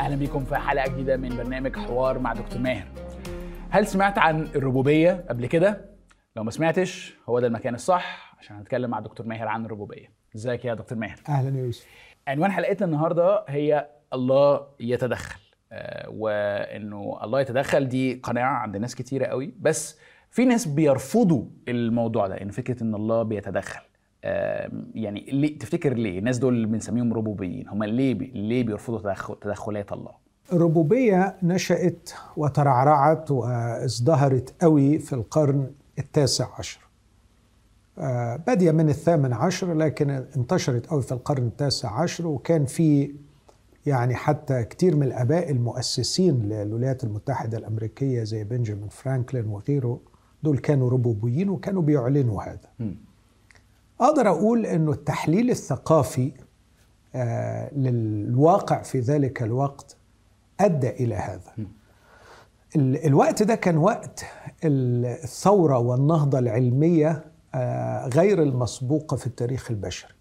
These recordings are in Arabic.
أهلا بيكم في حلقة جديدة من برنامج حوار مع دكتور ماهر. هل سمعت عن الربوبية قبل كده؟ لو ما سمعتش هو ده المكان الصح عشان هنتكلم مع دكتور ماهر عن الربوبية. إزيك يا دكتور ماهر؟ أهلا يا يوسف. عنوان حلقتنا النهارده هي الله يتدخل. آه، وإنه الله يتدخل دي قناعة عند ناس كتيرة قوي. بس في ناس بيرفضوا الموضوع ده إن فكرة إن الله بيتدخل. يعني ليه تفتكر ليه الناس دول بنسميهم ربوبيين؟ هم ليه بي ليه بيرفضوا تدخل تدخلات الله؟ الربوبية نشأت وترعرعت وازدهرت قوي في القرن التاسع عشر. آه، بادية من الثامن عشر لكن انتشرت قوي في القرن التاسع عشر وكان في يعني حتى كتير من الآباء المؤسسين للولايات المتحدة الأمريكية زي بنجامين فرانكلين وغيره دول كانوا ربوبيين وكانوا بيعلنوا هذا. مم. أقدر أقول إنه التحليل الثقافي آه، للواقع في ذلك الوقت أدى إلى هذا ال- الوقت ده كان وقت ال- الثورة والنهضة العلمية آه، غير المسبوقة في التاريخ البشري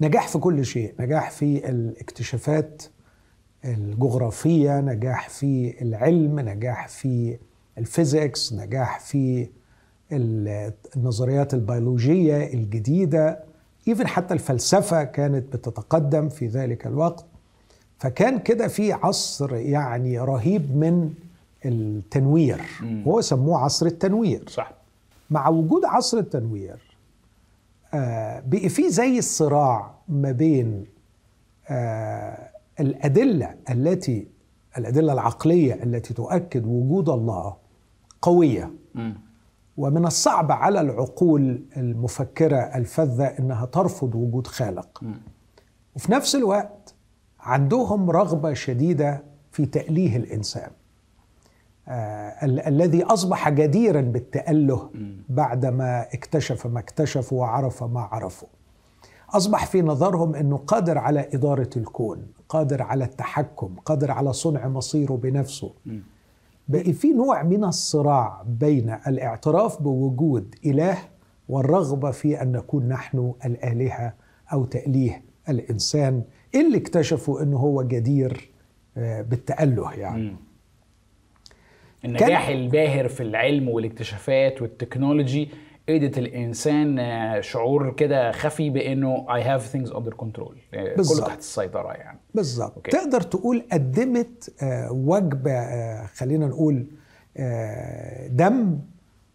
نجاح في كل شيء نجاح في الاكتشافات الجغرافية نجاح في العلم نجاح في الفيزيكس نجاح في النظريات البيولوجية الجديدة ايفن حتى الفلسفة كانت بتتقدم في ذلك الوقت. فكان كده في عصر يعني رهيب من التنوير. هو سموه عصر التنوير. صح. مع وجود عصر التنوير آه، بقي في زي الصراع ما بين آه، الأدلة التي الأدلة العقلية التي تؤكد وجود الله قوية. مم. ومن الصعب على العقول المفكرة الفذة أنها ترفض وجود خالق. وفي نفس الوقت عندهم رغبة شديدة في تأليه الإنسان. آه ال- الذي أصبح جديرا بالتأله بعدما اكتشف ما اكتشفوا وعرف ما عرفوا أصبح في نظرهم أنه قادر على إدارة الكون قادر على التحكم قادر على صنع مصيره بنفسه. بقي في نوع من الصراع بين الاعتراف بوجود إله والرغبة في أن نكون نحن الآلهة أو تأليه الإنسان اللي اكتشفوا أنه هو جدير آه، بالتأله يعني. النجاح الباهر في العلم والاكتشافات والتكنولوجي ادت الإنسان آه، شعور كده خفي بإنه have things under control. آه، كله. تحت السيطرة يعني. بالظبط. تقدر تقول قدمت آه، وجبة آه، خلينا نقول دم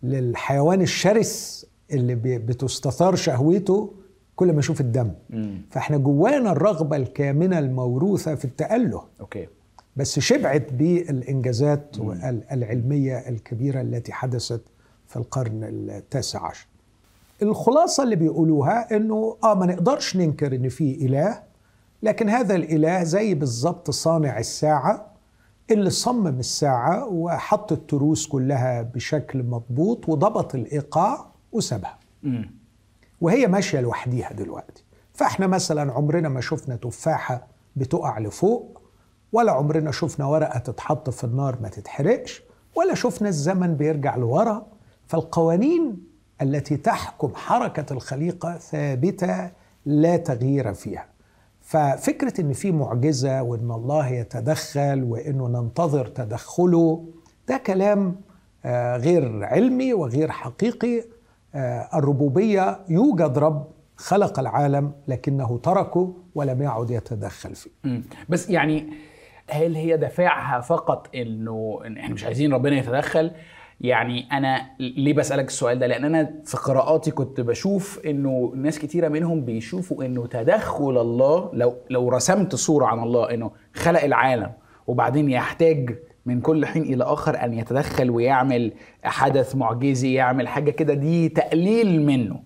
للحيوان الشرس اللي بتستثار شهوته كل ما يشوف الدم. مم. فإحنا جوانا الرغبة الكامنة الموروثة في التأله أوكي. بس شبعت بالإنجازات العلمية الكبيرة التي حدثت في القرن التاسع عشر. الخلاصة اللي بيقولوها إنه آه ما نقدرش ننكر إن في إله لكن هذا الإله زي بالظبط صانع الساعة اللي صمم الساعة وحط التروس كلها بشكل مضبوط وضبط الإيقاع وسابها. وهي ماشية لوحديها دلوقتي. فإحنا مثلا عمرنا ما شفنا تفاحة بتقع لفوق ولا عمرنا شفنا ورقة تتحط في النار ما تتحرقش ولا شفنا الزمن بيرجع لورا فالقوانين التي تحكم حركة الخليقة ثابتة لا تغيير فيها. ففكرة إن في معجزة وإن الله يتدخل وإنه ننتظر تدخله ده كلام آه، غير علمي وغير حقيقي. آه، الربوبية يوجد رب خلق العالم لكنه تركه ولم يعد يتدخل فيه. بس يعني هل هي دافعها فقط إنه إحنا مش عايزين ربنا يتدخل؟ يعني أنا ليه بسألك السؤال ده؟ لأن أنا في قراءاتي كنت بشوف إنه ناس كتيرة منهم بيشوفوا إنه تدخل الله لو لو رسمت صورة عن الله إنه خلق العالم وبعدين يحتاج من كل حين إلى آخر أن يتدخل ويعمل حدث معجزي يعمل حاجة كده دي تقليل منه.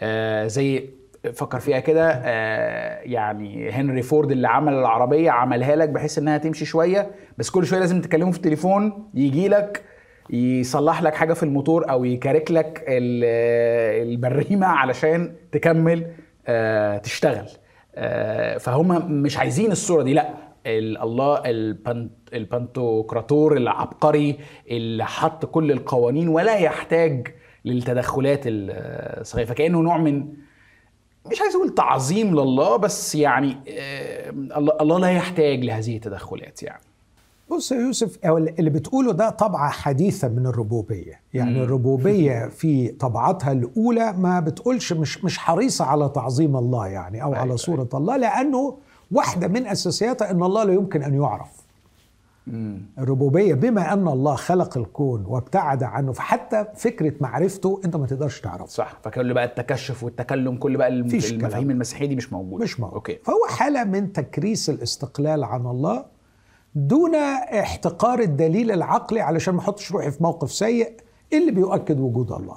آه زي فكر فيها كده آه يعني هنري فورد اللي عمل العربية عملها لك بحيث إنها تمشي شوية بس كل شوية لازم تكلمه في التليفون يجي لك يصلح لك حاجة في الموتور أو يكارك لك ال- البريمة علشان تكمل آه تشتغل. آه فهم مش عايزين الصورة دي لأ. ال- الله البنت البنتوكراتور العبقري اللي حط كل القوانين ولا يحتاج للتدخلات الصغيره فكأنه نوع من مش عايز أقول تعظيم لله بس يعني آه، الله لا يحتاج لهذه التدخلات يعني. بص يا يوسف اللي بتقوله ده طبعة حديثة من الربوبية. يعني. الربوبية في طبعتها الأولى ما بتقولش مش مش حريصة على تعظيم الله يعني أو أيوة، على صورة الله لأنه واحدة من أساسياتها أن الله لا يمكن أن يعرف. الربوبية بما أن الله خلق الكون وابتعد عنه فحتى فكرة معرفته أنت ما تقدرش تعرفه صح. فكل بقى التكشف والتكلم كل بقى المفاهيم كلام. المسيحية دي مش موجودة. مش موجود أوكي. فهو حالة من تكريس الاستقلال عن الله دون احتقار الدليل العقلي علشان ما احطش روحي في موقف سيء اللي بيؤكد وجود الله؟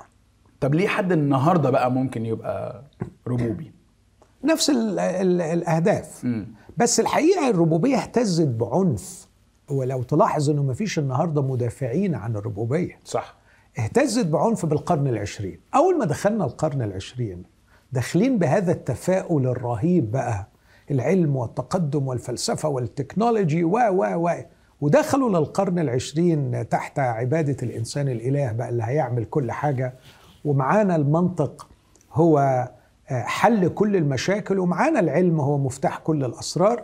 طب ليه حد النهارده بقى ممكن يبقى ربوبي؟ نفس ال ال الأهداف. مم. بس الحقيقة الربوبية اهتزت بعنف ولو تلاحظ إنه ما فيش النهارده مدافعين عن الربوبية. صح. اهتزت بعنف بالقرن العشرين. أول ما دخلنا القرن العشرين داخلين بهذا التفاؤل الرهيب بقى العلم والتقدم والفلسفة والتكنولوجي و و و. ودخلوا للقرن العشرين تحت عبادة الإنسان الإله بقى اللي هيعمل كل حاجة. ومعانا المنطق هو آه، حل كل المشاكل ومعانا العلم هو مفتاح كل الأسرار.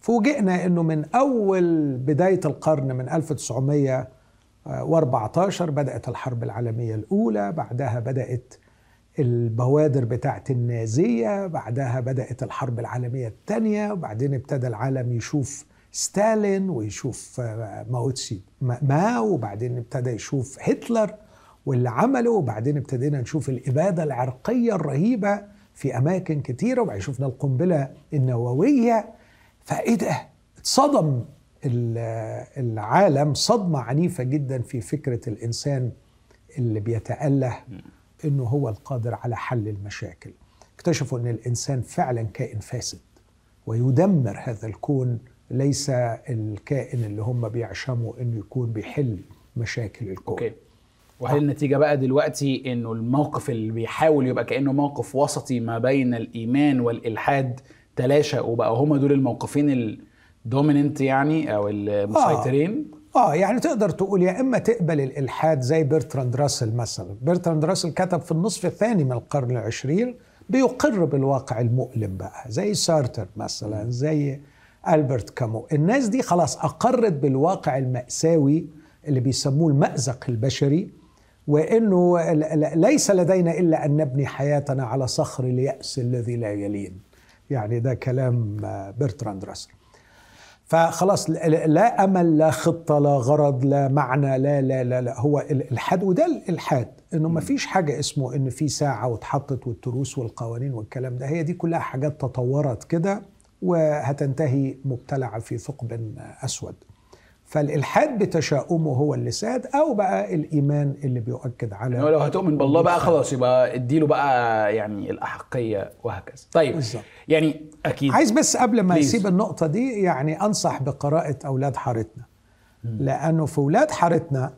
فوجئنا أنه من أول بداية القرن من 1914 بدأت الحرب العالمية الأولى بعدها بدأت البوادر بتاعت النازية بعدها بدأت الحرب العالمية الثانية وبعدين ابتدى العالم يشوف ستالين ويشوف آه، ماوتسي ماو وبعدين ابتدى يشوف هتلر واللي عمله وبعدين ابتدينا نشوف الإبادة العرقية الرهيبة في أماكن كتيرة وبعدين شفنا القنبلة النووية. فإيه ده؟ اتصدم ال- العالم صدمة عنيفة جدا في فكرة الإنسان اللي بيتأله. إنه هو القادر على حل المشاكل. اكتشفوا إن الإنسان فعلا كائن فاسد ويدمر هذا الكون. ليس الكائن اللي هم بيعشموا إنه يكون بيحل مشاكل الكون. أوكي. وهل النتيجة بقى دلوقتي إنه الموقف اللي بيحاول يبقى كأنه موقف وسطي ما بين الإيمان والإلحاد تلاشى وبقى هما دول الموقفين ال dominant يعني أو المسيطرين؟ آه يعني تقدر تقول يا إما تقبل الإلحاد زي برتراند راسل مثلا. برتراند راسل كتب في النصف الثاني من القرن العشرين بيقر بالواقع المؤلم بقى زي سارتر مثلا زي ألبرت كامو. الناس دي خلاص أقرت بالواقع المأساوي اللي بيسموه المأزق البشري وإنه ليس لدينا إلا أن نبني حياتنا على صخر اليأس الذي لا يلين. يعني ده كلام آه، برتراند راسل. فخلاص لا أمل لا خطة لا غرض لا معنى لا لا لا, لا هو الالحاد وده الإلحاد إنه ما فيش حاجة اسمه إن في ساعة واتحطت والتروس والقوانين والكلام ده هي دي كلها حاجات تطورت كده وهتنتهي مبتلعة في ثقب أسود. فالإلحاد بتشاؤمه هو اللي ساد أو بقى الإيمان اللي بيؤكد على يعني لو هتؤمن بالله بقى خلاص يبقى اديله بقى يعني الأحقية وهكذا. طيب بالظبط. يعني أكيد. عايز بس قبل ما. يسيب النقطة دي يعني أنصح بقراءة أولاد حارتنا. لأنه في أولاد حارتنا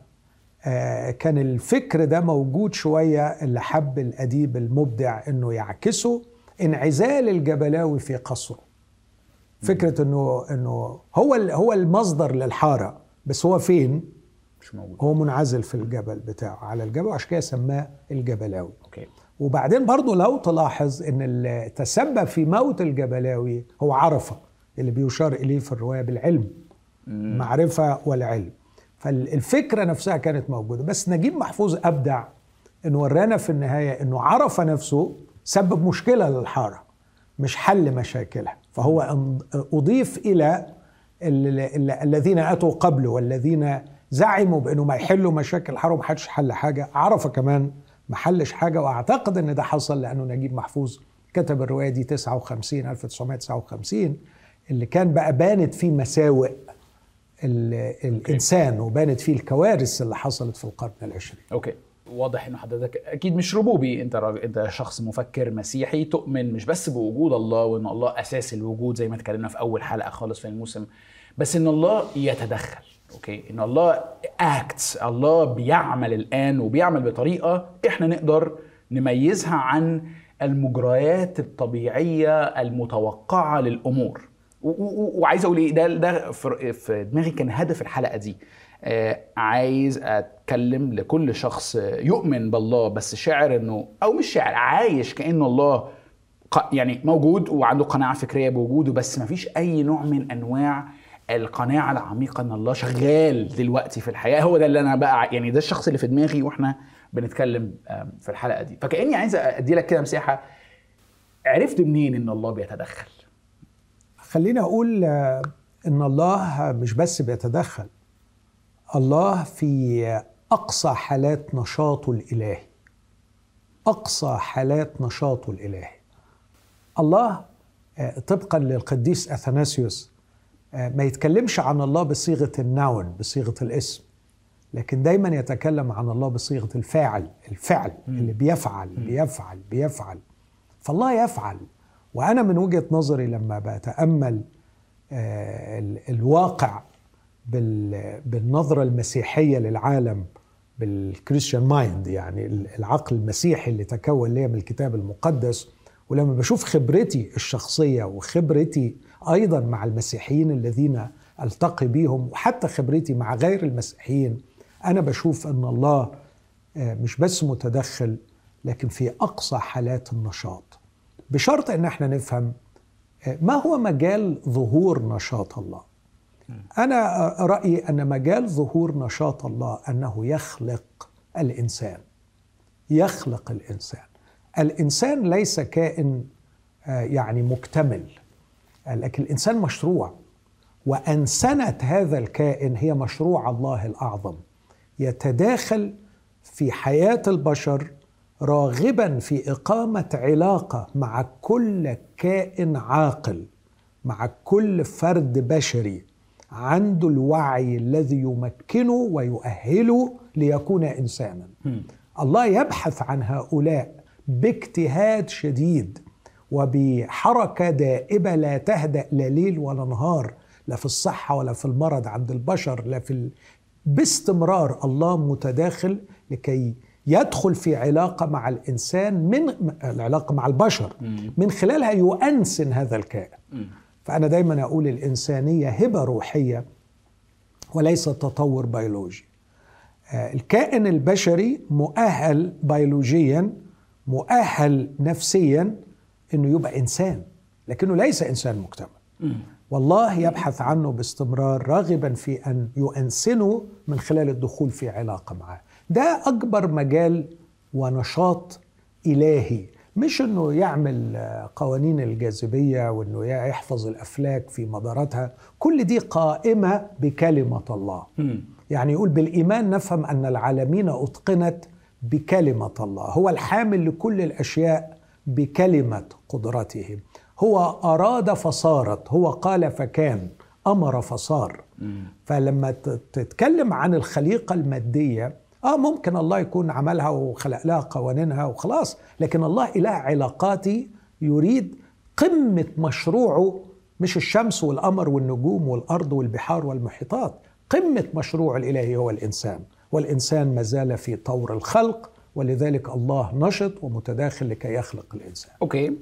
آه، كان الفكر ده موجود شوية اللي حب الأديب المبدع أنه يعكسه انعزال الجبلاوي في قصره. فكرة أنه أنه هو هو المصدر للحارة بس هو فين؟ مش موجود. هو منعزل في الجبل بتاعه. على الجبل وعشان كده سماه الجبلاوي. أوكي. وبعدين برضو لو تلاحظ إن اللي تسبب في موت الجبلاوي هو عرفة اللي بيشار إليه في الرواية بالعلم معرفة والعلم. فالفكرة نفسها كانت موجودة. بس نجيب محفوظ أبدع انه ورانا في النهاية إنه عرفة نفسه سبب مشكلة للحارة مش حل مشاكلها. فهو أن- ال- ال- الذين أتوا قبله والذين زعموا بأنه ما يحلوا مشاكل وما حدش حل حاجة. عرفه كمان ما حلش حاجة وأعتقد إن ده حصل لأنه نجيب محفوظ كتب الرواية دي 59 1959 اللي كان بقى بانت فيه مساوئ ال- الإنسان وبانت فيه الكوارث اللي حصلت في القرن العشرين. أوكي. واضح ان حضرتك أكيد مش ربوبي. أنت راجل أنت شخص مفكر مسيحي تؤمن مش بس بوجود الله وإن الله أساس الوجود زي ما اتكلمنا في أول حلقة خالص في الموسم بس إن الله يتدخل أوكي؟ إن الله acts الله بيعمل الآن وبيعمل بطريقة إحنا نقدر نميزها عن المجريات الطبيعية المتوقعة للأمور. وعايز أقول إيه؟ ده ده في دماغي كان هدف الحلقة دي. عايز أتكلم لكل شخص يؤمن بالله بس شاعر إنه أو مش شاعر عايش كأنه الله يعني موجود وعنده قناعة فكرية بوجوده بس ما فيش أي نوع من أنواع القناعة العميقة إن الله شغال دلوقتي في الحياة. هو ده اللي أنا بقى يعني ده الشخص اللي في دماغي وإحنا بنتكلم في الحلقة دي. فكأني عايز أدي لك كده مساحة. عرفت منين إن الله بيتدخل؟ خليني أقول آه، إن الله مش بس بيتدخل الله في أقصى حالات نشاطه الالهي أقصى حالات نشاطه الالهي الله آه، طبقا للقديس أثناسيوس آه، ما يتكلمش عن الله بصيغة النون بصيغة الاسم لكن دايما يتكلم عن الله بصيغة الفاعل الفعل اللي بيفعل بيفعل بيفعل. فالله يفعل. وأنا من وجهة نظري لما بتأمل آه، ال- الواقع بالنظرة المسيحية للعالم بالكريستيان مايند يعني ال- العقل المسيحي اللي تكون ليا من الكتاب المقدس. ولما بشوف خبرتي الشخصية وخبرتي أيضا مع المسيحيين الذين ألتقي بيهم وحتى خبرتي مع غير المسيحيين أنا بشوف إن الله آه، مش بس متدخل لكن في أقصى حالات النشاط. بشرط إن إحنا نفهم آه، ما هو مجال ظهور نشاط الله. أنا آه، رأيي أن مجال ظهور نشاط الله أنه يخلق الإنسان. يخلق الإنسان. الإنسان ليس كائن آه، يعني مكتمل. لكن الإنسان مشروع. وانسنه هذا الكائن هي مشروع الله الأعظم. يتداخل في حياة البشر راغبا في إقامة علاقة مع كل كائن عاقل مع كل فرد بشري. عنده الوعي الذي يمكنه ويؤهله ليكون إنسانا. الله يبحث عن هؤلاء باجتهاد شديد وبحركة دائبة لا تهدأ لا ليل ولا نهار لا في الصحة ولا في المرض عند البشر لا في ال... باستمرار الله متداخل لكي يدخل في علاقة مع الإنسان من العلاقة مع البشر. من خلالها يؤنسن هذا الكائن. فأنا دايما أقول الإنسانية هبة روحية وليس تطور بيولوجي. آه، الكائن البشري مؤهل بيولوجيا مؤهل نفسيا إنه يبقى إنسان لكنه ليس إنسان مكتمل. والله يبحث عنه باستمرار راغبا في أن يؤنسنه من خلال الدخول في علاقة معه. ده أكبر مجال ونشاط إلهي. مش إنه يعمل قوانين الجاذبية وإنه يحفظ الأفلاك في مداراتها كل دي قائمة بكلمة الله. يعني يقول بالإيمان نفهم أن العالمين أتقنت بكلمة الله. هو الحامل لكل الأشياء بكلمة قدرته. هو أراد فصارت هو قال فكان أمر فصار. فلما تتكلم عن الخليقة المادية آه ممكن الله يكون عملها وخلق لها قوانينها وخلاص لكن الله إله علاقاتي يريد قمة مشروعه مش الشمس والقمر والنجوم والأرض والبحار والمحيطات. قمة مشروع الإلهي هو الإنسان والإنسان ما زال في طور الخلق ولذلك الله نشط ومتداخل لكي يخلق الإنسان. أوكي.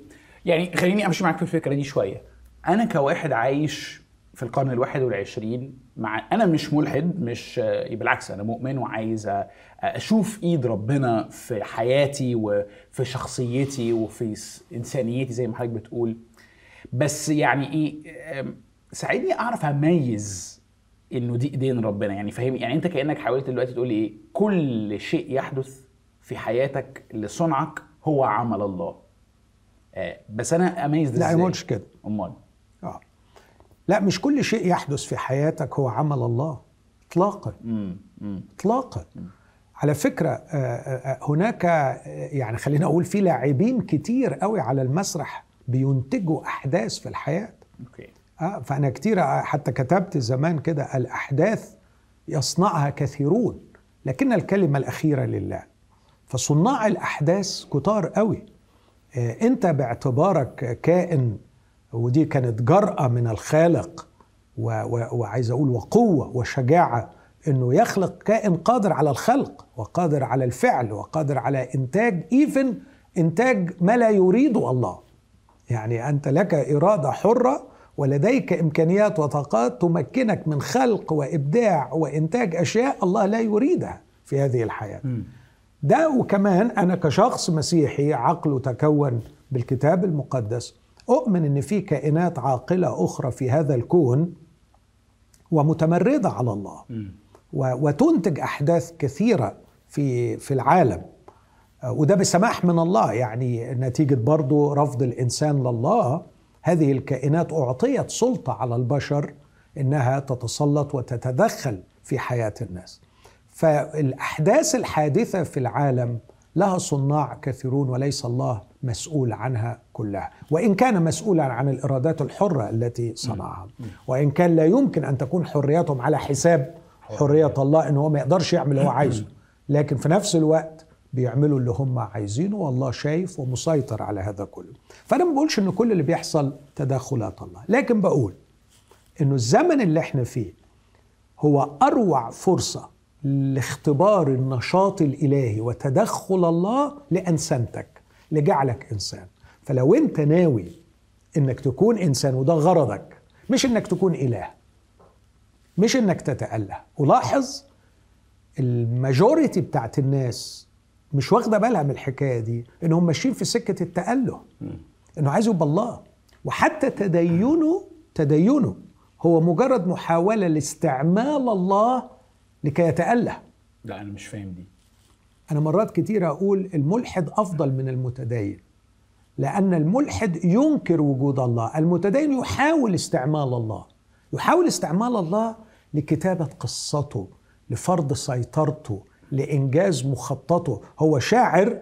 يعني خليني أمشي معاك في الفكرة دي شوية. أنا كواحد عايش في القرن الواحد والعشرين مع أنا مش ملحد مش آه، بالعكس أنا مؤمن وعايز أشوف إيد ربنا في حياتي وفي شخصيتي وفي إنسانيتي زي ما حضرتك بتقول. بس يعني إيه ساعدني أعرف أميز إنه دي إيدين ربنا. يعني فاهم يعني أنت كأنك حاولت دلوقتي تقول لي إيه كل شيء يحدث في حياتك لصنعك هو عمل الله. آه، بس أنا أميز ده لا إزاي ما قلتش كده. أمال. لا مش كل شيء يحدث في حياتك هو عمل الله اطلاقا. اطلاقا. على فكرة آه، آه، هناك آه، يعني خلينا أقول في لاعبين كتير قوي على المسرح بينتجوا أحداث في الحياة. أوكي. آه، فأنا كتير حتى كتبت زمان كده الأحداث يصنعها كثيرون لكن الكلمة الأخيرة لله. فصناع الأحداث كتار قوي. أنت باعتبارك كائن ودي كانت جرأة من الخالق و- و- وعايز أقول وقوة وشجاعة إنه يخلق كائن قادر على الخلق وقادر على الفعل وقادر على إنتاج ايفن إنتاج ما لا يريده الله يعني أنت لك إرادة حرة ولديك إمكانيات وطاقات تمكنك من خلق وإبداع وإنتاج أشياء الله لا يريدها في هذه الحياة. ده وكمان أنا كشخص مسيحي عقله تكون بالكتاب المقدس أؤمن إن في كائنات عاقلة أخرى في هذا الكون ومتمرده على الله وتنتج أحداث كثيرة في في العالم. وده بسماح من الله يعني نتيجة برضو رفض الإنسان لله. هذه الكائنات أعطيت سلطة على البشر إنها تتسلط وتتدخل في حياة الناس. فالأحداث الحادثة في العالم لها صناع كثيرون وليس الله مسؤول عنها كلها. وإن كان مسؤولا عن الارادات الحرة التي صنعها. وإن كان لا يمكن أن تكون حرياتهم على حساب حرية الله إن هو ما يقدرش يعمل اللي هو عايزه. لكن في نفس الوقت بيعملوا اللي هم عايزينه والله شايف ومسيطر على هذا كله. فأنا ما بقولش إن كل اللي بيحصل تدخلات الله. لكن بقول إنه الزمن اللي إحنا فيه هو أروع فرصة لاختبار النشاط الإلهي وتدخل الله لانسانتك لجعلك إنسان. فلو أنت ناوي إنك تكون إنسان وده غرضك مش إنك تكون إله مش إنك تتأله. ولاحظ الماجوريتي بتاعت الناس مش واخدة بالها من الحكاية دي انهم ماشيين في سكة التأله إنه عايز يبقى الله. وحتى تدينه تدينه هو مجرد محاولة لاستعمال الله لكي يتأله. لا أنا مش فاهم دي. أنا مرات كتير أقول الملحد أفضل من المتدين لأن الملحد ينكر وجود الله المتدين يحاول استعمال الله يحاول استعمال الله لكتابة قصته لفرض سيطرته لإنجاز مخططه هو شاعر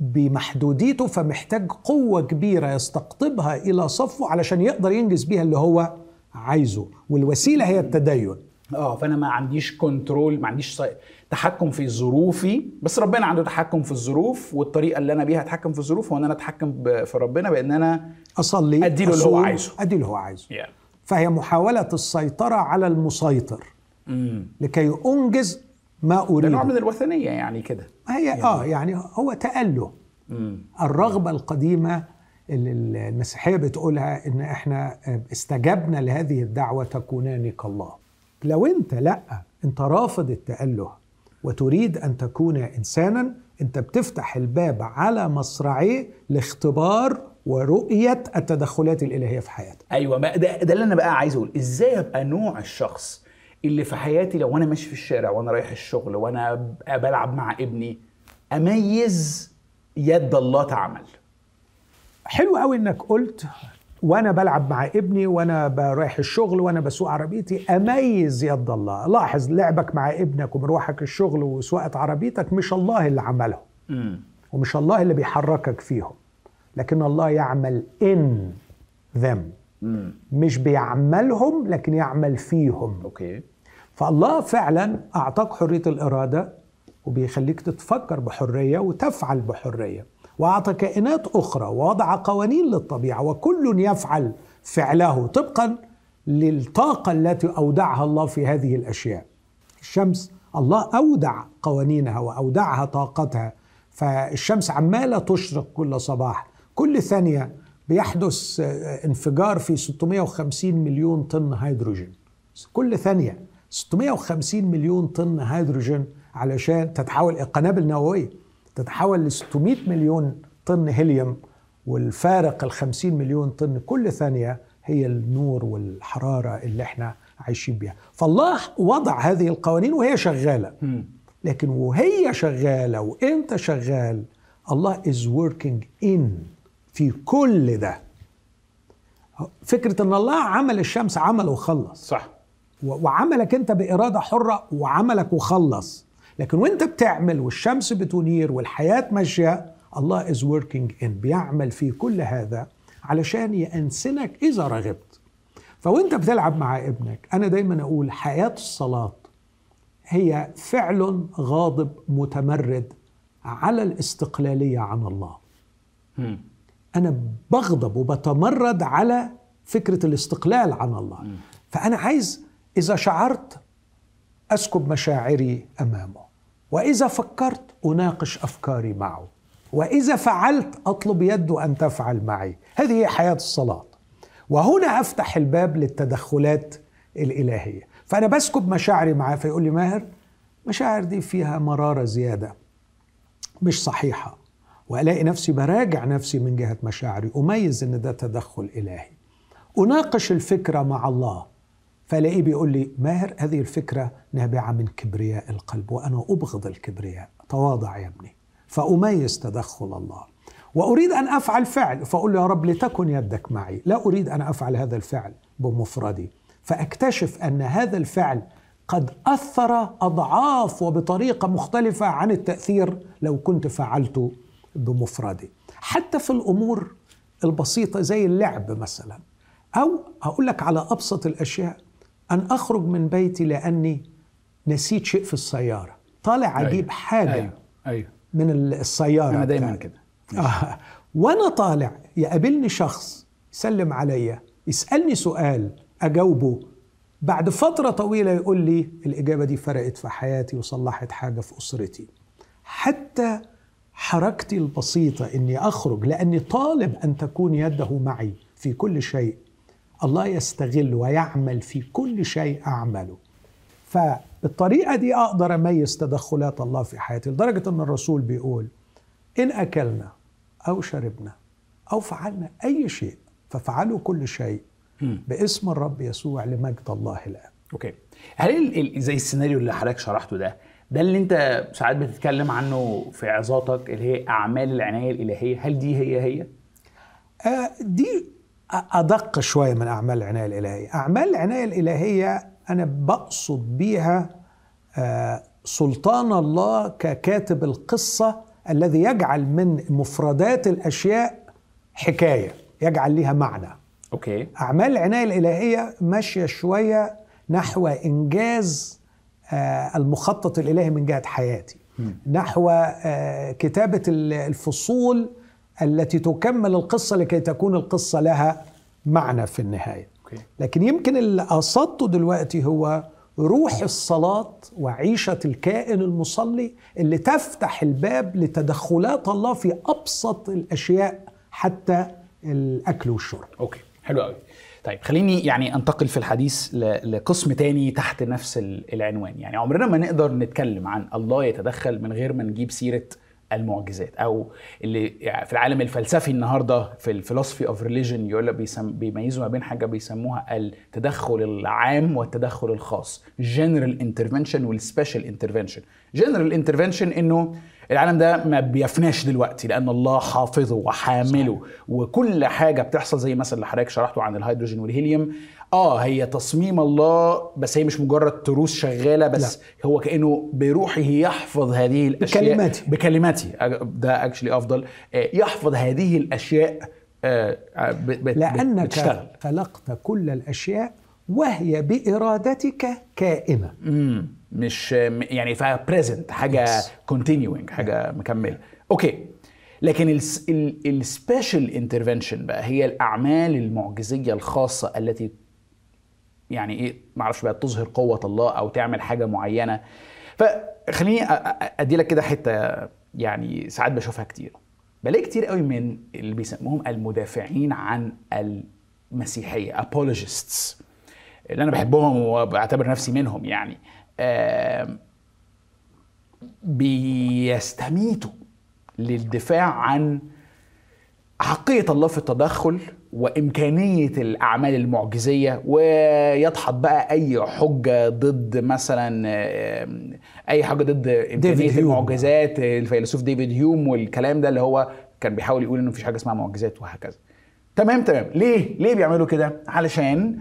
بمحدوديته فمحتاج قوة كبيرة يستقطبها إلى صفه علشان يقدر ينجز بيها اللي هو عايزه والوسيلة هي التدين آه فأنا ما عنديش كنترول ما عنديش. تحكم في ظروفي بس ربنا عنده تحكم في الظروف والطريقة اللي أنا بيها اتحكم في الظروف هو ان أنا أتحكم. في ربنا بإن أنا أصلي أديله اللي هو عايزه. أدي اللي هو عايزه. Yeah. فهي محاولة السيطرة على المسيطر. امم لكي أنجز ما ده نوع من اريد الوثنية يعني كده. هي آه يعني هو تأله. امم الرغبة القديمة اللي المسيحية بتقولها إن إحنا استجبنا لهذه الدعوة تكونان كالله. لو أنت لأ أنت رافض التأله. وتريد أن تكون إنسانا أنت بتفتح الباب على مصراعيه لاختبار ورؤية التدخلات الإلهية في حياتك. أيوه ما ده, ده اللي أنا بقى عايز أقول. إزاي أبقى نوع الشخص اللي في حياتي لو أنا ماشي في الشارع وأنا رايح الشغل وأنا بلعب مع ابني أميز يد الله تعمل؟ حلو قوي إنك قلت وأنا بلعب مع ابني وأنا رايح الشغل وأنا بسوق عربيتي. أميز يد الله. لاحظ لعبك مع ابنك ومروحك الشغل وسواقة عربيتك مش الله اللي عمله امم ومش الله اللي بيحركك فيهم. لكن الله يعمل them. امم مش بيعملهم لكن يعمل فيهم. أوكي. فالله فعلا أعطاك حرية الإرادة وبيخليك تتفكر بحرية وتفعل بحرية. وأعطى كائنات أخرى ووضع قوانين للطبيعة وكل يفعل فعله طبقا للطاقة التي أودعها الله في هذه الأشياء. الشمس الله أودع قوانينها وأودعها طاقتها. فالشمس عمالة تشرق كل صباح. كل ثانية بيحدث آه، انفجار في 650 مليون طن هيدروجين. كل ثانية 650 مليون طن هيدروجين علشان تتحول قنابل نوويه تتحول ل 600 مليون طن هيليوم والفارق ال 50 مليون طن كل ثانية هي النور والحرارة اللي إحنا عايشين بيها. فالله وضع هذه القوانين وهي شغالة. لكن وهي شغالة وانت شغال؟ الله is working in في كل ده. فكرة إن الله عمل الشمس عمل وخلص. صح. وعملك أنت بإرادة حرة وعملك وخلص. لكن وانت بتعمل والشمس بتنير والحياة ماشية الله is working إن بيعمل في كل هذا علشان يأنسنك إذا رغبت. فوانت بتلعب مع ابنك أنا دايما أقول حياة الصلاة هي فعل غاضب متمرد على الاستقلالية عن الله. أنا بغضب وبتمرد على فكرة الاستقلال عن الله. فأنا عايز إذا شعرت أسكب مشاعري أمامه. وإذا فكرت أناقش أفكاري معه. وإذا فعلت أطلب يده أن تفعل معي. هذه هي حياة الصلاة. وهنا أفتح الباب للتدخلات الإلهية. فأنا بسكب مشاعري معاه فيقول لي ماهر مشاعر دي فيها مرارة زيادة. مش صحيحة. وألاقي نفسي براجع نفسي من جهة مشاعري أميز إن ده تدخل إلهي. أناقش الفكرة مع الله. فلاقيه بيقول لي ماهر هذه الفكرة نابعة من كبرياء القلب وأنا أبغض الكبرياء. تواضع يا ابني. فأميز تدخل الله. وأريد أن أفعل فعل. فأقول له يا رب لتكن يدك معي. لا أريد أن أفعل هذا الفعل بمفردي. فأكتشف أن هذا الفعل قد أثر أضعاف وبطريقة مختلفة عن التأثير لو كنت فعلته بمفردي. حتى في الأمور البسيطة زي اللعب مثلا. أو أقول لك على أبسط الأشياء. أن أخرج من بيتي لأني نسيت شيء في السيارة طالع أجيب أيوة. حاجة أيوة. أيوة. من السيارة أنا دايما. كده آه. وأنا طالع يقابلني شخص يسلم عليا يسألني سؤال أجاوبه بعد فترة طويلة يقول لي الإجابة دي فرقت في حياتي وصلحت حاجة في أسرتي حتى حركتي البسيطة إني أخرج لأني طالب أن تكون يده معي في كل شيء الله يستغل ويعمل في كل شيء أعمله. فبالطريقة دي أقدر أميز تدخلات الله في حياتي لدرجة أن الرسول بيقول إن أكلنا أو شربنا أو فعلنا أي شيء ففعلوا كل شيء. باسم الرب يسوع لمجد الله الاب أوكي. هل زي السيناريو اللي حضرتك شرحته ده ده اللي أنت ساعات بتتكلم عنه في عظاتك اللي هي أعمال العناية الإلهية هل دي هي هي؟ آه، دي أ- ادق شوية من أعمال العناية الإلهية. أعمال العناية الإلهية أنا بقصد بيها آه، سلطان الله ككاتب القصة الذي يجعل من مفردات الأشياء حكاية يجعل لها معنى. أوكي. أعمال العناية الإلهية ماشية شوية نحو إنجاز آه، المخطط الإلهي من جهة حياتي. نحو آه، كتابة ال- الفصول التي تكمل القصة لكي تكون القصة لها معنى في النهاية. أوكي. لكن يمكن اللي قصدته دلوقتي هو روح الصلاة وعيشة الكائن المصلي اللي تفتح الباب لتدخلات الله في أبسط الأشياء حتى الأكل والشرب. أوكي. حلو قوي طيب خليني يعني أنتقل في الحديث لقسم تاني تحت نفس ال- العنوان. يعني عمرنا ما نقدر نتكلم عن الله يتدخل من غير ما نجيب سيرة المعجزات أو اللي يعني في العالم الفلسفي النهارده في ال philosophy of religion يقول بيسم بيميزوا ما بين حاجة بيسموها التدخل العام والتدخل الخاص general intervention وال special intervention general intervention إنه العالم ده ما بيفناش دلوقتي لأن الله حافظه وحامله وكل حاجة بتحصل زي مثلا اللي حضرتك شرحته عن الهيدروجين والهيليوم آه هي تصميم الله بس هي مش مجرد تروس شغالة بس لا. هو كأنه بروحه يحفظ هذه الأشياء. بكلماته. بكلماتي ده actually أفضل. آه، يحفظ هذه الأشياء آه، لأنك بتشتغل. خلقت كل الأشياء وهي بإرادتك كائنة. امم مش يعني فيها present حاجة. continuing حاجة مكملة. أوكي لكن ال special intervention بقى هي الأعمال المعجزية الخاصة التي يعني إيه ما أعرفش بقى تظهر قوة الله أو تعمل حاجة معينة. فخليني أدي لك كده حتة يعني ساعات بشوفها كتير. بلاقي كتير قوي من اللي بيسموهم المدافعين عن المسيحية apologists اللي أنا بحبهم وبعتبر نفسي منهم يعني. بيستميتوا للدفاع عن حقية الله في التدخل وإمكانية الأعمال المعجزية ويدحض بقى أي حجة ضد مثلا آم، أي حاجة ضد إمكانية هيوم. المعجزات الفيلسوف ديفيد هيوم والكلام ده اللي هو كان بيحاول يقول إنه مفيش حاجة اسمها معجزات وهكذا. تمام تمام. ليه؟ ليه بيعملوا كده؟ علشان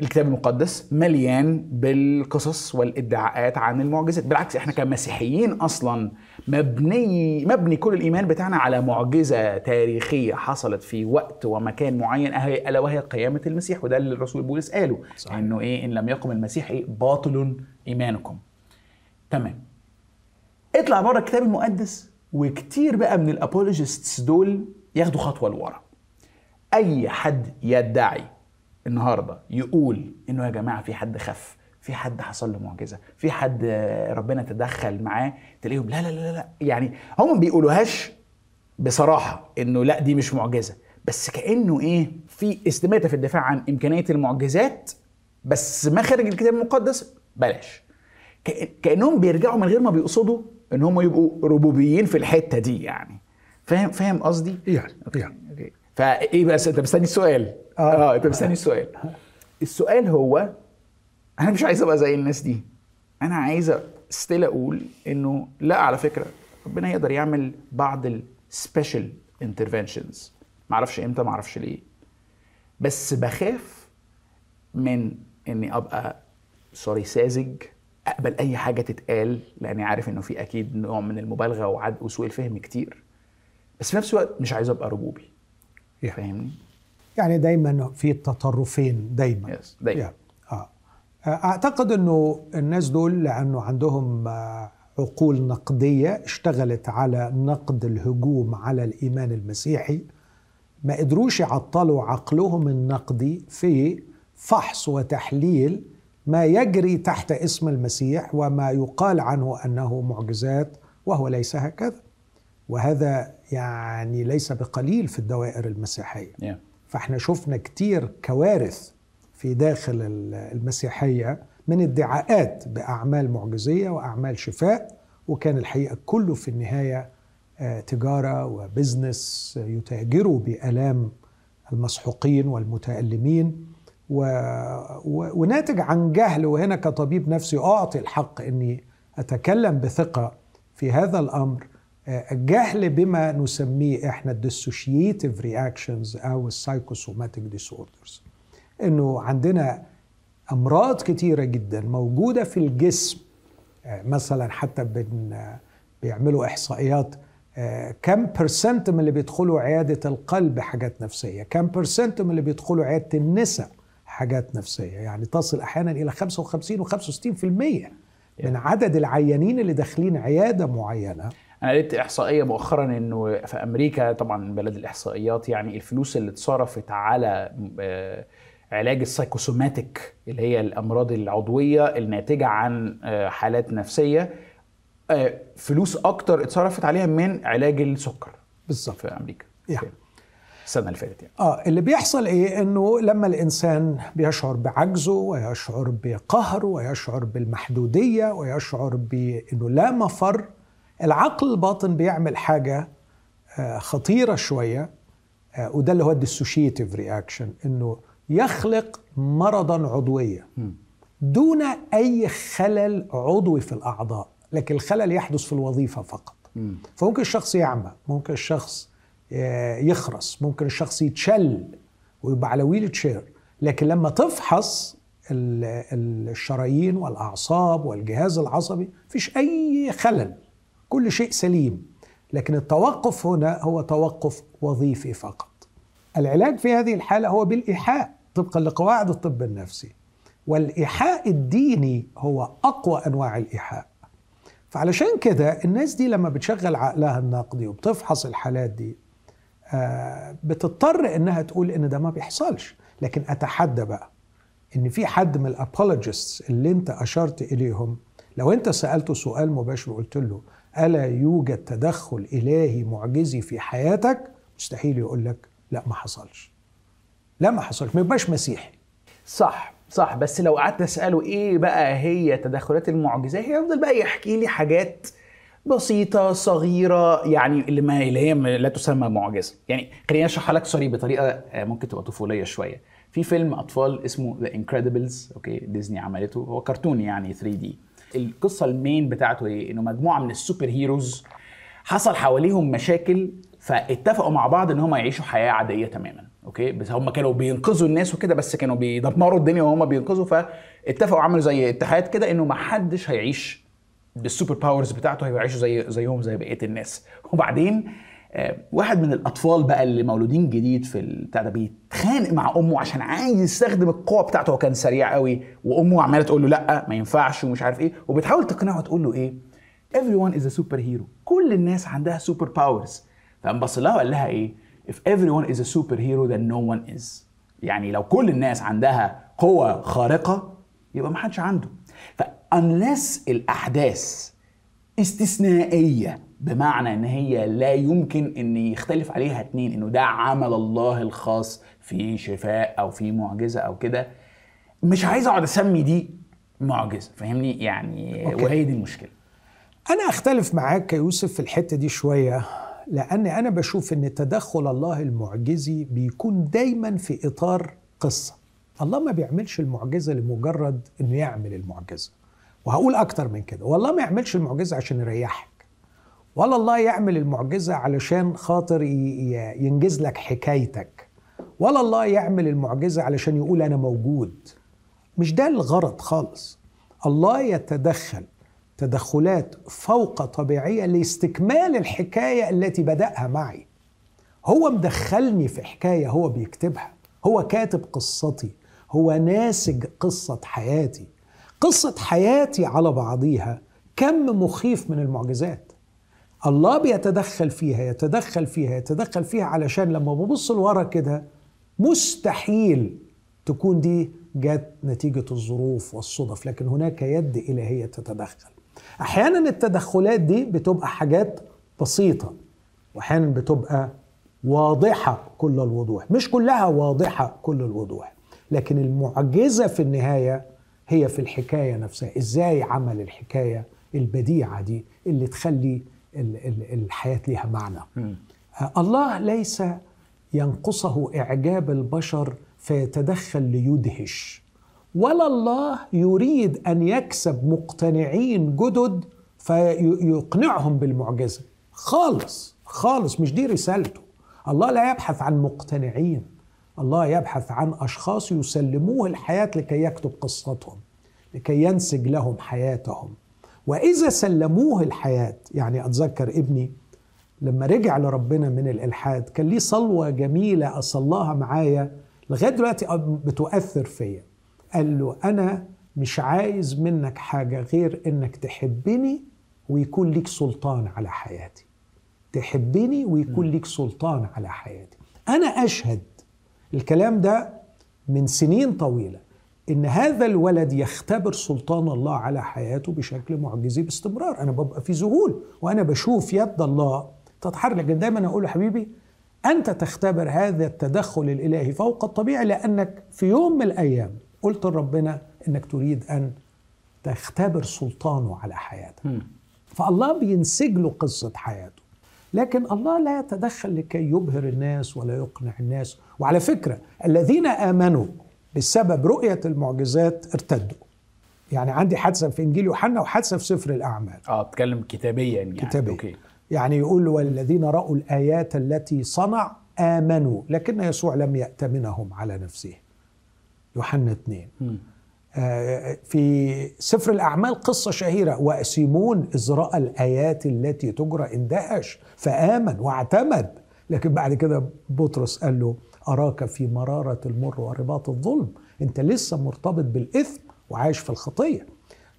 الكتاب المقدس مليان بالقصص والادعاءات عن المعجزات. بالعكس إحنا كمسيحيين أصلا مبني مبني كل الإيمان بتاعنا على معجزة تاريخية حصلت في وقت ومكان معين ألا وهي قيامة المسيح وده اللي الرسول بولس قاله صحيح. إنه إيه؟ إن لم يقم المسيح إيه باطل إيمانكم. تمام. اطلع بره الكتاب المقدس وكتير بقى من الابولوجيستس دول ياخدوا خطوة لورا. أي حد يدعي النهارده يقول إنه يا جماعة في حد خف في حد حصل له معجزة في حد ربنا تدخل معاه تلاقيهم لا لا لا لا يعني هم ما بيقولوهاش بصراحة إنه لا دي مش معجزة بس كأنه إيه في استماتة في الدفاع عن إمكانية المعجزات بس ما خارج الكتاب المقدس بلاش. كأنهم بيرجعوا من غير ما بيقصدوا إن هم يبقوا ربوبيين في الحتة دي يعني. فاهم فاهم قصدي؟ يعني يعني. فإيه بس؟ أنت مستني السؤال. آه. آه أنت مستني السؤال. السؤال هو أنا مش عايز أبقى زي الناس دي. أنا عايز still أقول إنه لا على فكرة ربنا يقدر يعمل بعض ال special interventions معرفش إمتى معرفش ليه. بس بخاف من إني أبقى سوري ساذج أقبل أي حاجة تتقال لأني عارف إنه في أكيد نوع من المبالغة وعد وسوء الفهم كتير. بس في نفس الوقت مش عايز أبقى رجوبي يعني. فاهمني يعني دايما في تطرفين دايما يس دايما يعني. آه. أعتقد إنه الناس دول لأنه عندهم آه، عقول نقدية اشتغلت على نقد الهجوم على الإيمان المسيحي ما قدروش يعطلوا عقلهم النقدي في فحص وتحليل ما يجري تحت اسم المسيح وما يقال عنه أنه معجزات وهو ليس هكذا وهذا يعني ليس بقليل في الدوائر المسيحية. Yeah. فإحنا شفنا كتير كوارث في داخل المسيحية من ادعاءات بأعمال معجزية وأعمال شفاء وكان الحقيقة كله في النهاية آه، تجارة و business يتاجروا بآلام المسحوقين والمتألمين. و... و... وناتج عن جهل وهنا كطبيب نفسي أعطي الحق إني أتكلم بثقة في هذا الأمر. الجهل بما نسميه إحنا ال dissociative reactions أو ال psychosomatic disorders إنه عندنا أمراض كتيرة جدا موجودة في الجسم آه، مثلا حتى بن آه، بيعملوا إحصائيات آه، كم percent من اللي بيدخلوا عيادة القلب حاجات نفسية كم percent من اللي بيدخلوا عيادة النساء حاجات نفسية. يعني تصل أحيانا إلى 55 و65% من عدد العيانين اللي داخلين عيادة معينة. أنا قريت إحصائية مؤخرا إنه في أمريكا طبعا بلد الإحصائيات يعني الفلوس اللي اتصرفت على آه، علاج ال psychosomatic اللي هي الأمراض العضوية الناتجة عن آه، حالات نفسية آه، فلوس أكتر اتصرفت عليها من علاج السكر بالظبط. في أمريكا. يعني. السنة اللي فاتت يعني. آه اللي بيحصل إيه؟ إنه لما الإنسان بيشعر بعجزه ويشعر بقهره ويشعر بالمحدودية ويشعر بإنه لا مفر العقل الباطن بيعمل حاجة آه، خطيرة شوية آه، وده اللي هو ال dissociative reaction إنه يخلق مرضا عضويا دون أي خلل عضوي في الأعضاء لكن الخلل يحدث في الوظيفة فقط. فممكن الشخص يعمى ممكن الشخص آه، يخرس ممكن الشخص يتشل ويبقى على ويل تشير لكن لما تفحص ال- ال- الشرايين والأعصاب والجهاز العصبي مفيش أي خلل. كل شيء سليم لكن التوقف هنا هو توقف وظيفي فقط. العلاج في هذه الحالة هو بالإيحاء طبقا لقواعد الطب النفسي. والإيحاء الديني هو أقوى أنواع الإيحاء. فعلشان كده الناس دي لما بتشغل عقلها النقدي وبتفحص الحالات دي آه، بتضطر إنها تقول إن ده ما بيحصلش. لكن أتحدى بقى إن في حد من الابولوجيستس اللي أنت أشرت إليهم لو أنت سألته سؤال مباشر وقلت له ألا يوجد تدخل إلهي معجزي في حياتك؟ مستحيل يقول لك لا ما حصلش. لا ما حصلش ما يبقاش مسيحي. صح صح. بس لو قعدت أسأله إيه بقى هي تدخلات المعجزات هيفضل بقى يحكي لي حاجات بسيطة صغيرة يعني اللي ما اللي هي لا تسمى معجزة، يعني خليني أشرحها لك sorry بطريقة آه، ممكن تبقى طفولية شوية. في فيلم أطفال اسمه The Incredibles okay Disney عملته. هو كرتون يعني 3D. القصة ال main بتاعته إيه؟ إنه مجموعة من ال super heroes حصل حواليهم مشاكل فاتفقوا مع بعض إن هم يعيشوا حياة عادية تماما okay بس هم كانوا بينقذوا الناس وكده بس كانوا بيدمروا الدنيا وهم بينقذوا فاتفقوا عملوا زي اتحاد كده إنه ما حدش هيعيش بال super powers بتاعته هيعيشوا زي زيهم زي بقية الناس وبعدين واحد من الأطفال بقى اللي مولودين جديد في البتاع ده بيتخانق مع أمه عشان عايز يستخدم القوة بتاعته هو كان سريع قوي وأمه عمالة تقول له لأ ما ينفعش ومش عارف إيه وبتحاول تقنعه تقول له إيه everyone is a superhero. كل الناس عندها super powers فقام بص لها وقال لها إيه if everyone is a superhero then no one is. يعني لو كل الناس عندها قوة خارقة يبقى ما حدش عنده. ف unless الأحداث استثنائية بمعنى إن هي لا يمكن إن يختلف عليها اتنين إنه ده عمل الله الخاص في شفاء أو في معجزة أو كده. مش عايز أقعد أسمي دي معجزة فاهمني؟ يعني أوكي. وهي دي المشكلة. أنا أختلف معاك يا يوسف في الحتة دي شوية لأن أنا بشوف إن تدخل الله المعجزي بيكون دايما في إطار قصة. الله ما بيعملش المعجزة لمجرد إنه يعمل المعجزة وهقول أكتر من كده. والله ما يعملش المعجزة عشان يريحك. ولا الله يعمل المعجزة علشان خاطر ينجز لك حكايتك. ولا الله يعمل المعجزة علشان يقول أنا موجود. مش ده الغرض خالص. الله يتدخل تدخلات فوق طبيعية لاستكمال الحكاية التي بدأها معي. هو مدخلني في حكاية هو بيكتبها. هو كاتب قصتي. هو ناسج قصة حياتي. قصة حياتي على بعضيها كم مخيف من المعجزات. الله بيتدخل فيها يتدخل فيها يتدخل فيها علشان لما ببص لورا كده مستحيل تكون دي جت نتيجة الظروف والصدف لكن هناك يد إلهية تتدخل. أحيانا التدخلات دي بتبقى حاجات بسيطة وأحيانا بتبقى واضحة كل الوضوح. مش كلها واضحة كل الوضوح لكن المعجزة في النهاية هي في الحكاية نفسها. إزاي عمل الحكاية البديعة دي اللي تخلي الحياة لها معنى. الله ليس ينقصه إعجاب البشر فيتدخل ليدهش. ولا الله يريد أن يكسب مقتنعين جدد فيقنعهم بالمعجزة. خالص خالص مش دي رسالته. الله لا يبحث عن مقتنعين. الله يبحث عن أشخاص يسلموه الحياة لكي يكتب قصتهم لكي ينسج لهم حياتهم. وإذا سلموه الحياة يعني أتذكر ابني لما رجع لربنا من الإلحاد كان ليه صلوة جميلة أصلاها معايا لغاية دلوقتي بتؤثر فيا. قال له أنا مش عايز منك حاجة غير إنك تحبني ويكون ليك سلطان على حياتي. تحبني ويكون ليك سلطان على حياتي. أنا أشهد الكلام ده من سنين طويلة. إن هذا الولد يختبر سلطان الله على حياته بشكل معجزي باستمرار. أنا ببقى في ذهول وأنا بشوف يد الله تتحرك. لكن دايما أقول حبيبي أنت تختبر هذا التدخل الإلهي فوق الطبيعي لأنك في يوم من الأيام قلت لربنا إنك تريد أن تختبر سلطانه على حياتك. فالله بينسج له قصة حياته. لكن الله لا يتدخل لكي يبهر الناس ولا يقنع الناس. وعلى فكرة الذين آمنوا بسبب رؤية المعجزات ارتدوا. يعني عندي حادثة في إنجيل يوحنا وحادثة في سفر الأعمال. آه بتكلم كتابيا يعني. كتابيا. أوكي. يعني يقول والذين رأوا الآيات التي صنع آمنوا لكن يسوع لم ياتمنهم على نفسه. يوحنا 2 آه في سفر الأعمال قصة شهيرة. وأسيمون إذ رأى الآيات التي تجرى اندهش فآمن واعتمد. لكن بعد كده بطرس قال له أراك في مرارة المر ورباط الظلم. أنت لسه مرتبط بالإثم وعايش في الخطية.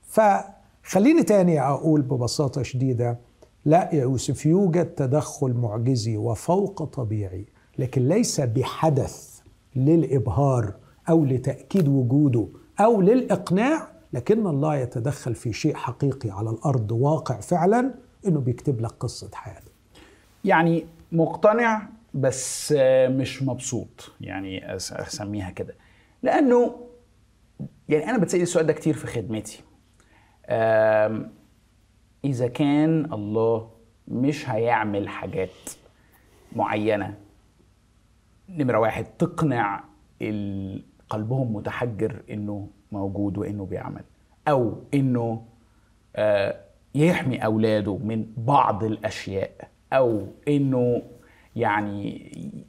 فخليني تاني أقول ببساطة شديدة لا يا يوسف يوجد تدخل معجزي وفوق طبيعي لكن ليس بحدث للإبهار أو لتأكيد وجوده أو للإقناع لكن الله يتدخل في شيء حقيقي على الأرض واقع فعلا إنه بيكتب لك قصة حياتك يعني مقتنع بس مش مبسوط. يعني أسميها كده. لأنه يعني أنا بتسأل السؤال ده كتير في خدمتي. إذا كان الله مش هيعمل حاجات معينة نمرة واحد تقنع قلبهم متحجر إنه موجود وإنه بيعمل أو إنه آه، يحمي أولاده من بعض الأشياء أو إنه يعني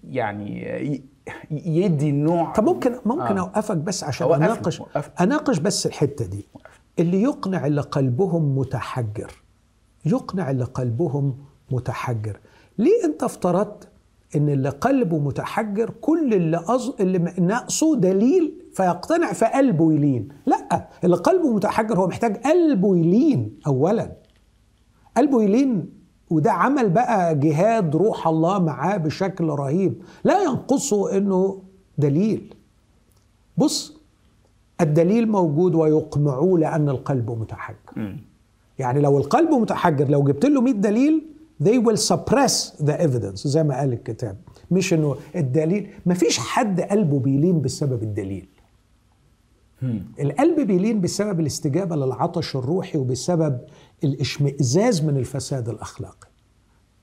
يعني يدي النوع طب ممكن ممكن آه. أوقفك بس عشان اناقش أناقش بس الحتة دي. اللي يقنع اللي قلبهم متحجر. يقنع اللي قلبهم متحجر. ليه أنت افترضت إن اللي قلبه متحجر كل اللي أز... اللي ناقصه دليل فيقتنع فقلبه يلين؟ لا اللي قلبه متحجر هو محتاج قلبه يلين اولا. قلبه يلين وده عمل بقى جهاد روح الله معاه بشكل رهيب. لا ينقصه إنه دليل. بص الدليل موجود ويقمعوه لأن القلب متحجر. يعني لو القلب متحجر لو جبت له 100 دليل they will suppress the evidence زي ما قال الكتاب. مش إنه الدليل ما فيش حد قلبه بيلين بسبب الدليل. القلب بيلين بسبب الاستجابة للعطش الروحي وبسبب الاشمئزاز من الفساد الأخلاقي.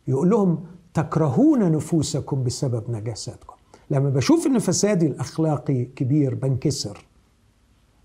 يقول لهم تكرهون نفوسكم بسبب نجاساتكم. لما بشوف إن فسادي الأخلاقي كبير بنكسر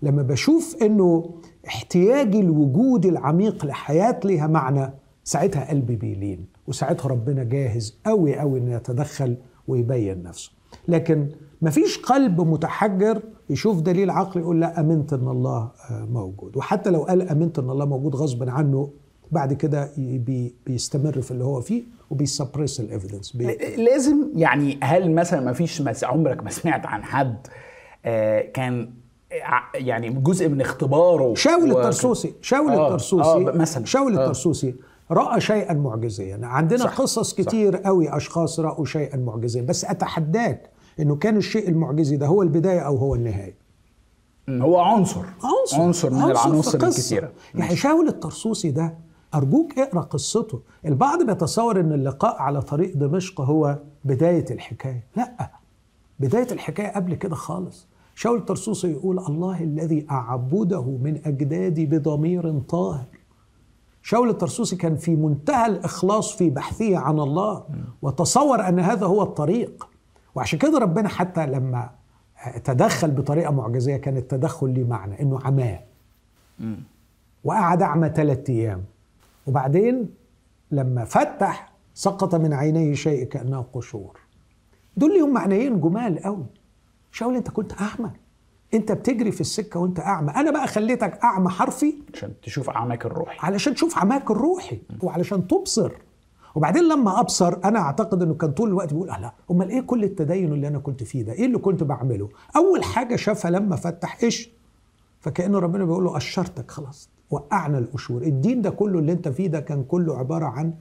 لما بشوف إنه احتياجي الوجود العميق لحياة لها معنى ساعتها قلبي بيلين وساعتها ربنا جاهز قوي قوي إنه يتدخل ويبين نفسه. لكن مفيش قلب متحجر يشوف دليل عقلي يقول لا آمنت إن الله آه، موجود وحتى لو قال آمنت إن الله موجود غصبا عنه بعد كده بي بيستمر في اللي هو فيه وبي suppress ال evidence لازم يعني هل مثلا ما فيش. عمرك ما سمعت عن حد آه كان ع- يعني جزء من اختباره شاول و- الطرسوسي شاول آه، الطرسوسي آه، مثلا شاول آه. الطرسوسي رأى شيئا معجزيا عندنا صح، قصص صح. كتير قوي أشخاص رأوا شيئا معجزيا بس أتحداك إنه كان الشيء المعجزي ده هو البداية أو هو النهاية. هو عنصر. عنصر. عنصر من في العناصر. الكثيرة. يعني شاول الترسوسي ده أرجوك اقرأ قصته. البعض بيتصور أن اللقاء على طريق دمشق هو بداية الحكاية. لأ بداية الحكاية قبل كده خالص. شاول الترسوسي يقول الله الذي أعبده من أجدادي بضمير طاهر. شاول الترسوسي كان في منتهى الإخلاص في بحثه عن الله وتصور أن هذا هو الطريق. وعشان كده ربنا حتى لما تدخل بطريقة معجزية كان التدخل ليه معنى أنه عماه. وقعد أعمى ثلاثة أيام. وبعدين لما فتح سقط من عينيه شيء كأنه قشور. دول ليهم معنيين جمال قوي. شاول أنت كنت أعمى. أنت بتجري في السكة وأنت أعمى. أنا بقى خليتك أعمى حرفي. عشان تشوف اعماق الروحي. علشان تشوف عماك الروحي. وعلشان تبصر. وبعدين لما أبصر أنا أعتقد إنه كان طول الوقت بيقول لا أمال إيه كل التدين اللي أنا كنت فيه ده؟ إيه اللي كنت بعمله؟ أول حاجة شافها لما فتح إيش؟ فكأن ربنا بيقول له أشرتك خلاص وقعنا القشور. الدين ده كله اللي أنت فيه ده كان كله عبارة عن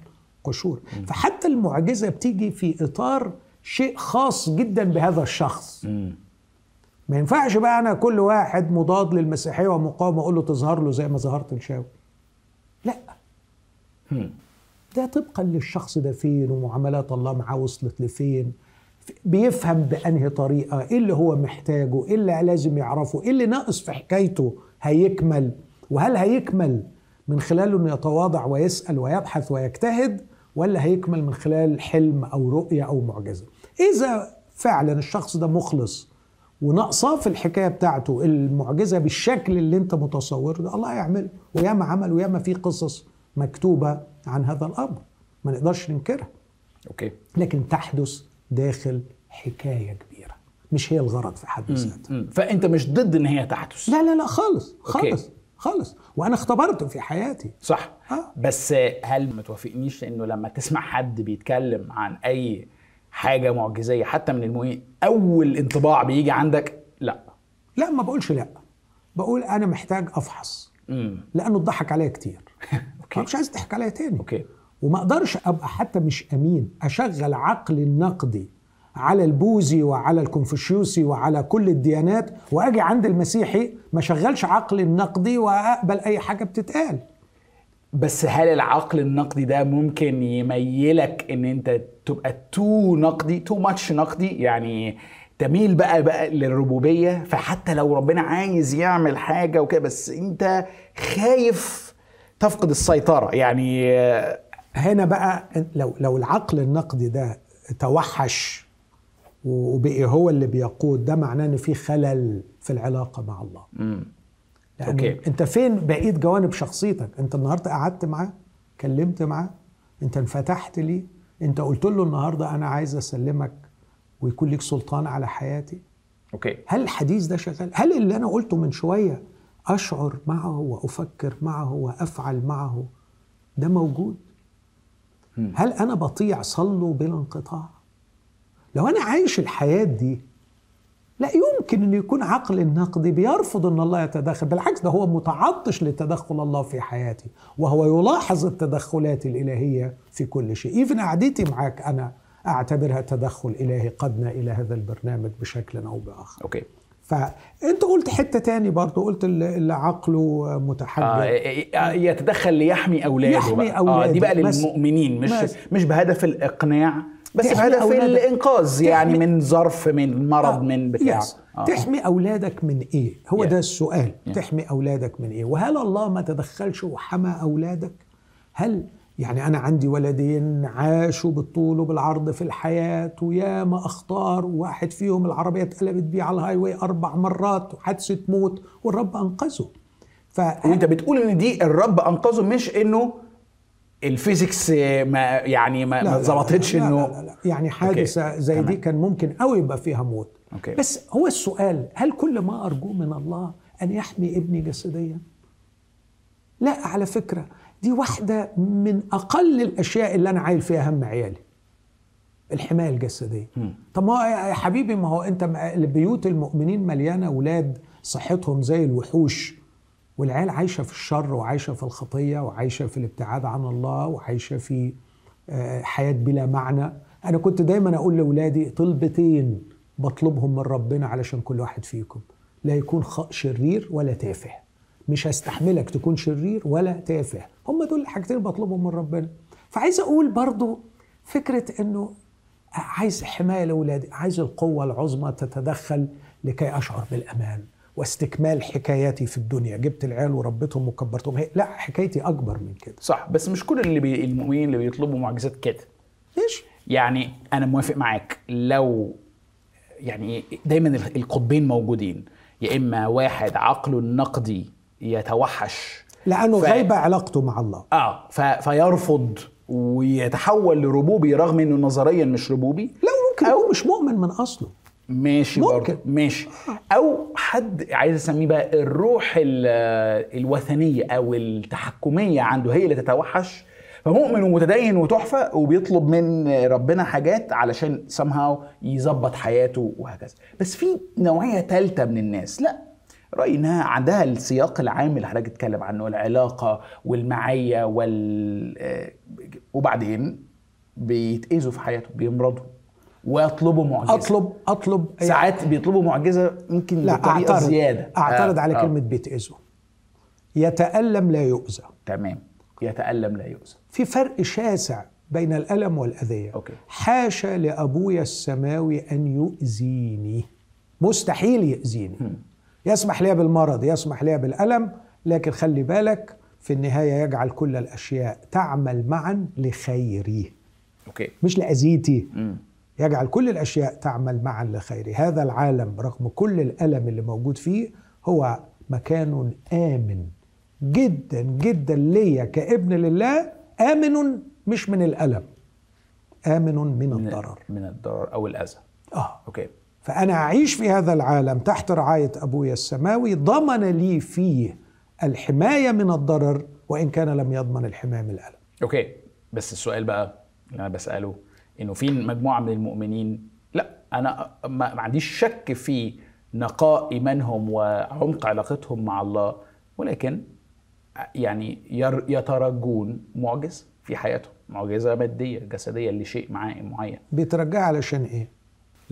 قشور. فحتى المعجزة بتيجي في إطار شيء خاص جدا بهذا الشخص. ما ينفعش بقى أنا كل واحد مضاد للمسيحية ومقاومة أقول له تظهر له زي ما ظهرت لشاول لا. ده طبقا للشخص ده فين ومعاملات الله معاه وصلت لفين؟ بيفهم بأنهي طريقة إيه اللي هو محتاجه إيه اللي لازم يعرفه إيه اللي ناقص في حكايته هيكمل؟ وهل هيكمل من خلاله إنه يتواضع ويسأل ويبحث ويجتهد ولا هيكمل من خلال حلم أو رؤية أو معجزة؟ إذا فعلا الشخص ده مخلص وناقصاه في الحكاية بتاعته المعجزة بالشكل اللي أنت متصوره ده الله يعمله وياما عمل وياما في قصص مكتوبة عن هذا الأمر. ما نقدرش ننكرها. okay. لكن تحدث داخل حكاية كبيرة. مش هي الغرض في حد ذاتها. فأنت مش ضد إن هي تحدث. لا لا لا خالص okay. خالص خالص. وأنا اختبرته في حياتي. صح. آه. بس هل ما توافقنيش إنه لما تسمع حد بيتكلم عن أي حاجة معجزية حتى من المؤمنين أول انطباع بيجي عندك؟ لا. لا ما بقولش لا. بقول أنا محتاج أفحص. لأنه اتضحك عليا كتير. okay. مش عايز تضحك عليا تاني. okay. وما أقدرش أبقى حتى مش أمين. أشغل عقلي النقدي على البوذي وعلى الكونفوشيوسي وعلى كل الديانات وأجي عند المسيحي ما شغلش عقلي النقدي وأقبل أي حاجة بتتقال. بس هل العقل النقدي ده ممكن يميلك إن أنت تبقى too نقدي too much نقدي؟ يعني تميل بقى بقى للربوبية؟ فحتى لو ربنا عايز يعمل حاجة وكده بس أنت خايف تفقد السيطرة. يعني هنا بقى لو لو العقل النقدي ده توحش وبقي هو اللي بيقود ده معناه إن في خلل في العلاقة مع الله. مم. لأن أوكي. أنت فين؟ بقيت جوانب شخصيتك. أنت النهارده قعدت معاه كلمت معاه أنت انفتحت ليه؟ أنت قلت له النهارده أنا عايز أسلمك ويكون لك سلطان على حياتي. أوكي. هل الحديث ده شغال؟ هل اللي أنا قلته من شوية أشعر معه وأفكر معه وأفعل معه ده موجود. هل أنا بطيع صلوا بلا انقطاع؟ لو أنا عايش الحياة دي لا يمكن أن يكون عقل النقدي بيرفض أن الله يتدخل بالعكس ده هو متعطش لتدخل الله في حياتي وهو يلاحظ التدخلات الإلهية في كل شيء. even قعدتي معاك أنا أعتبرها تدخل إلهي قدنا إلى هذا البرنامج بشكل أو بآخر. okay. فأنت قلت حتة تاني برضه قلت اللي عقله متحجر آه يتدخل ليحمي أولاده يحمي بقى. أولاده. آه دي بقى للمؤمنين مش. مش بهدف الإقناع بس بهدف. الإنقاذ يعني من ظرف من مرض آه، من بتاع yes. آه. تحمي أولادك من إيه هو Yeah. ده السؤال Yeah. تحمي أولادك من إيه وهل الله ما تدخلش وحمى أولادك هل يعني أنا عندي ولدين عاشوا بالطول وبالعرض في الحياة وياما أخطار وواحد فيهم العربية اتقلبت بيه على ال highway أربع مرات وحادثة موت والرب أنقذه ف... وأنت بتقول إن دي الرب أنقذه مش إنه ال physics ما يعني ما لا، ما لا، لا، لا، إنه. يعني حادثة زي تمام. دي كان ممكن قوي يبقى فيها موت okay. بس هو السؤال هل كل ما أرجوه من الله أن يحمي ابني جسديا لا على فكرة دي واحدة من أقل الأشياء اللي أنا عايل فيها هم عيالي. الحماية الجسدية. طب ما هو يا حبيبي ما هو أنت بيوت المؤمنين مليانة أولاد صحتهم زي الوحوش والعيال عايشة في الشر وعايشة في الخطية وعايشة في الابتعاد عن الله وعايشة في آه، حياة بلا معنى. أنا كنت دايما أقول لأولادي طلبتين بطلبهم من ربنا علشان كل واحد فيكم. لا يكون شرير ولا تافه. مش هستحملك تكون شرير ولا تافه. هم دول الحاجتين اللي بطلبهم من ربنا. فعايز أقول برضو فكرة أنه عايز حماية لأولادي عايز القوة العظمى تتدخل لكي أشعر بالأمان واستكمال حكاياتي في الدنيا. جبت العيال وربيتهم وكبرتهم. هي لا حكايتي أكبر من كده. صح بس مش كل اللي بي المؤمنين اللي بيطلبوا معجزات كده. ماشي. يعني أنا موافق معاك. لو يعني دايما القطبين موجودين يا إما واحد عقله النقدي يتوحش. لأنه ف- غايبة علاقته مع الله. آه ف... فيرفض ويتحول لربوبي رغم إنه نظريا مش ربوبي. لا ممكن يكون مش مؤمن من أصله. ماشي ممكن. برضه ماشي أو حد عايز أسميه بقى الروح ال- الوثنية أو التحكمية عنده هي اللي تتوحش. فمؤمن ومتدين وتحفة وبيطلب من ربنا حاجات علشان somehow يظبط حياته وهكذا. بس في نوعية ثالثه من الناس. لا رايي انها عندها السياق العام اللي حضرتك بتتكلم عنه العلاقة والمعية وال آه، وبعدين بيتأذوا في حياتهم بيمرضوا ويطلبوا معجزة. أطلب أطلب ساعات بيطلبوا معجزة يمكن لا بطريقة أعترض زيادة. أعترض آه، على آه. كلمة بيتأذوا. يتألم لا يؤذى. تمام. يتألم لا يؤذى. في فرق شاسع بين الألم والأذية. okay. حاشا لأبويا السماوي أن يؤذيني. مستحيل يأذيني يسمح لي بالمرض يسمح لي بالألم لكن خلي بالك في النهاية يجعل كل الأشياء تعمل معا لخيري. okay. مش لأذيتي. يجعل كل الأشياء تعمل معا لخيري. هذا العالم رغم كل الألم اللي موجود فيه هو مكان آمن. جدا جدا ليا كابن لله آمن مش من الألم. آمن من من الضرر. من الضرر أو الأذى. آه. okay. فأنا أعيش في هذا العالم تحت رعاية أبويا السماوي ضمن لي فيه الحماية من الضرر وإن كان لم يضمن الحماية من الألم. okay بس السؤال بقى اللي أنا بسأله إنه في مجموعة من المؤمنين لا أنا ما عنديش شك في نقاء إيمانهم وعمق علاقتهم مع الله ولكن يعني يترجون معجز في حياتهم معجزة مادية جسدية لشيء معين معين. بيترجع علشان إيه؟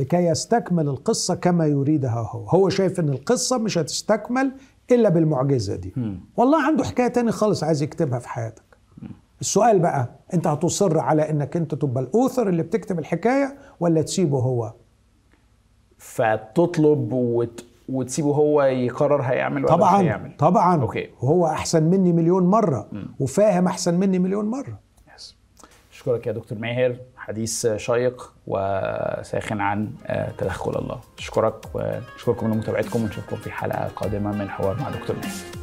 لكي يستكمل القصة كما يريدها هو. هو شايف إن القصة مش هتستكمل إلا بالمعجزة دي. والله عنده حكاية تاني خالص عايز يكتبها في حياتك. السؤال بقى أنت هتصر على إنك أنت تبقى ال author اللي بتكتب الحكاية ولا تسيبه هو؟ فتطلب وت... وتسيبه هو يقرر هيعمل ولا طبعا هيعمل. طبعا. okay. وهو أحسن مني مليون مرة وفاهم أحسن مني مليون مرة. yes. أشكرك يا دكتور ماهر حديث شيق وساخن عن آه، تدخل الله أشكرك ونشكركم لمتابعتكم ونشوفكم في حلقة قادمة من حوار مع دكتور ماهر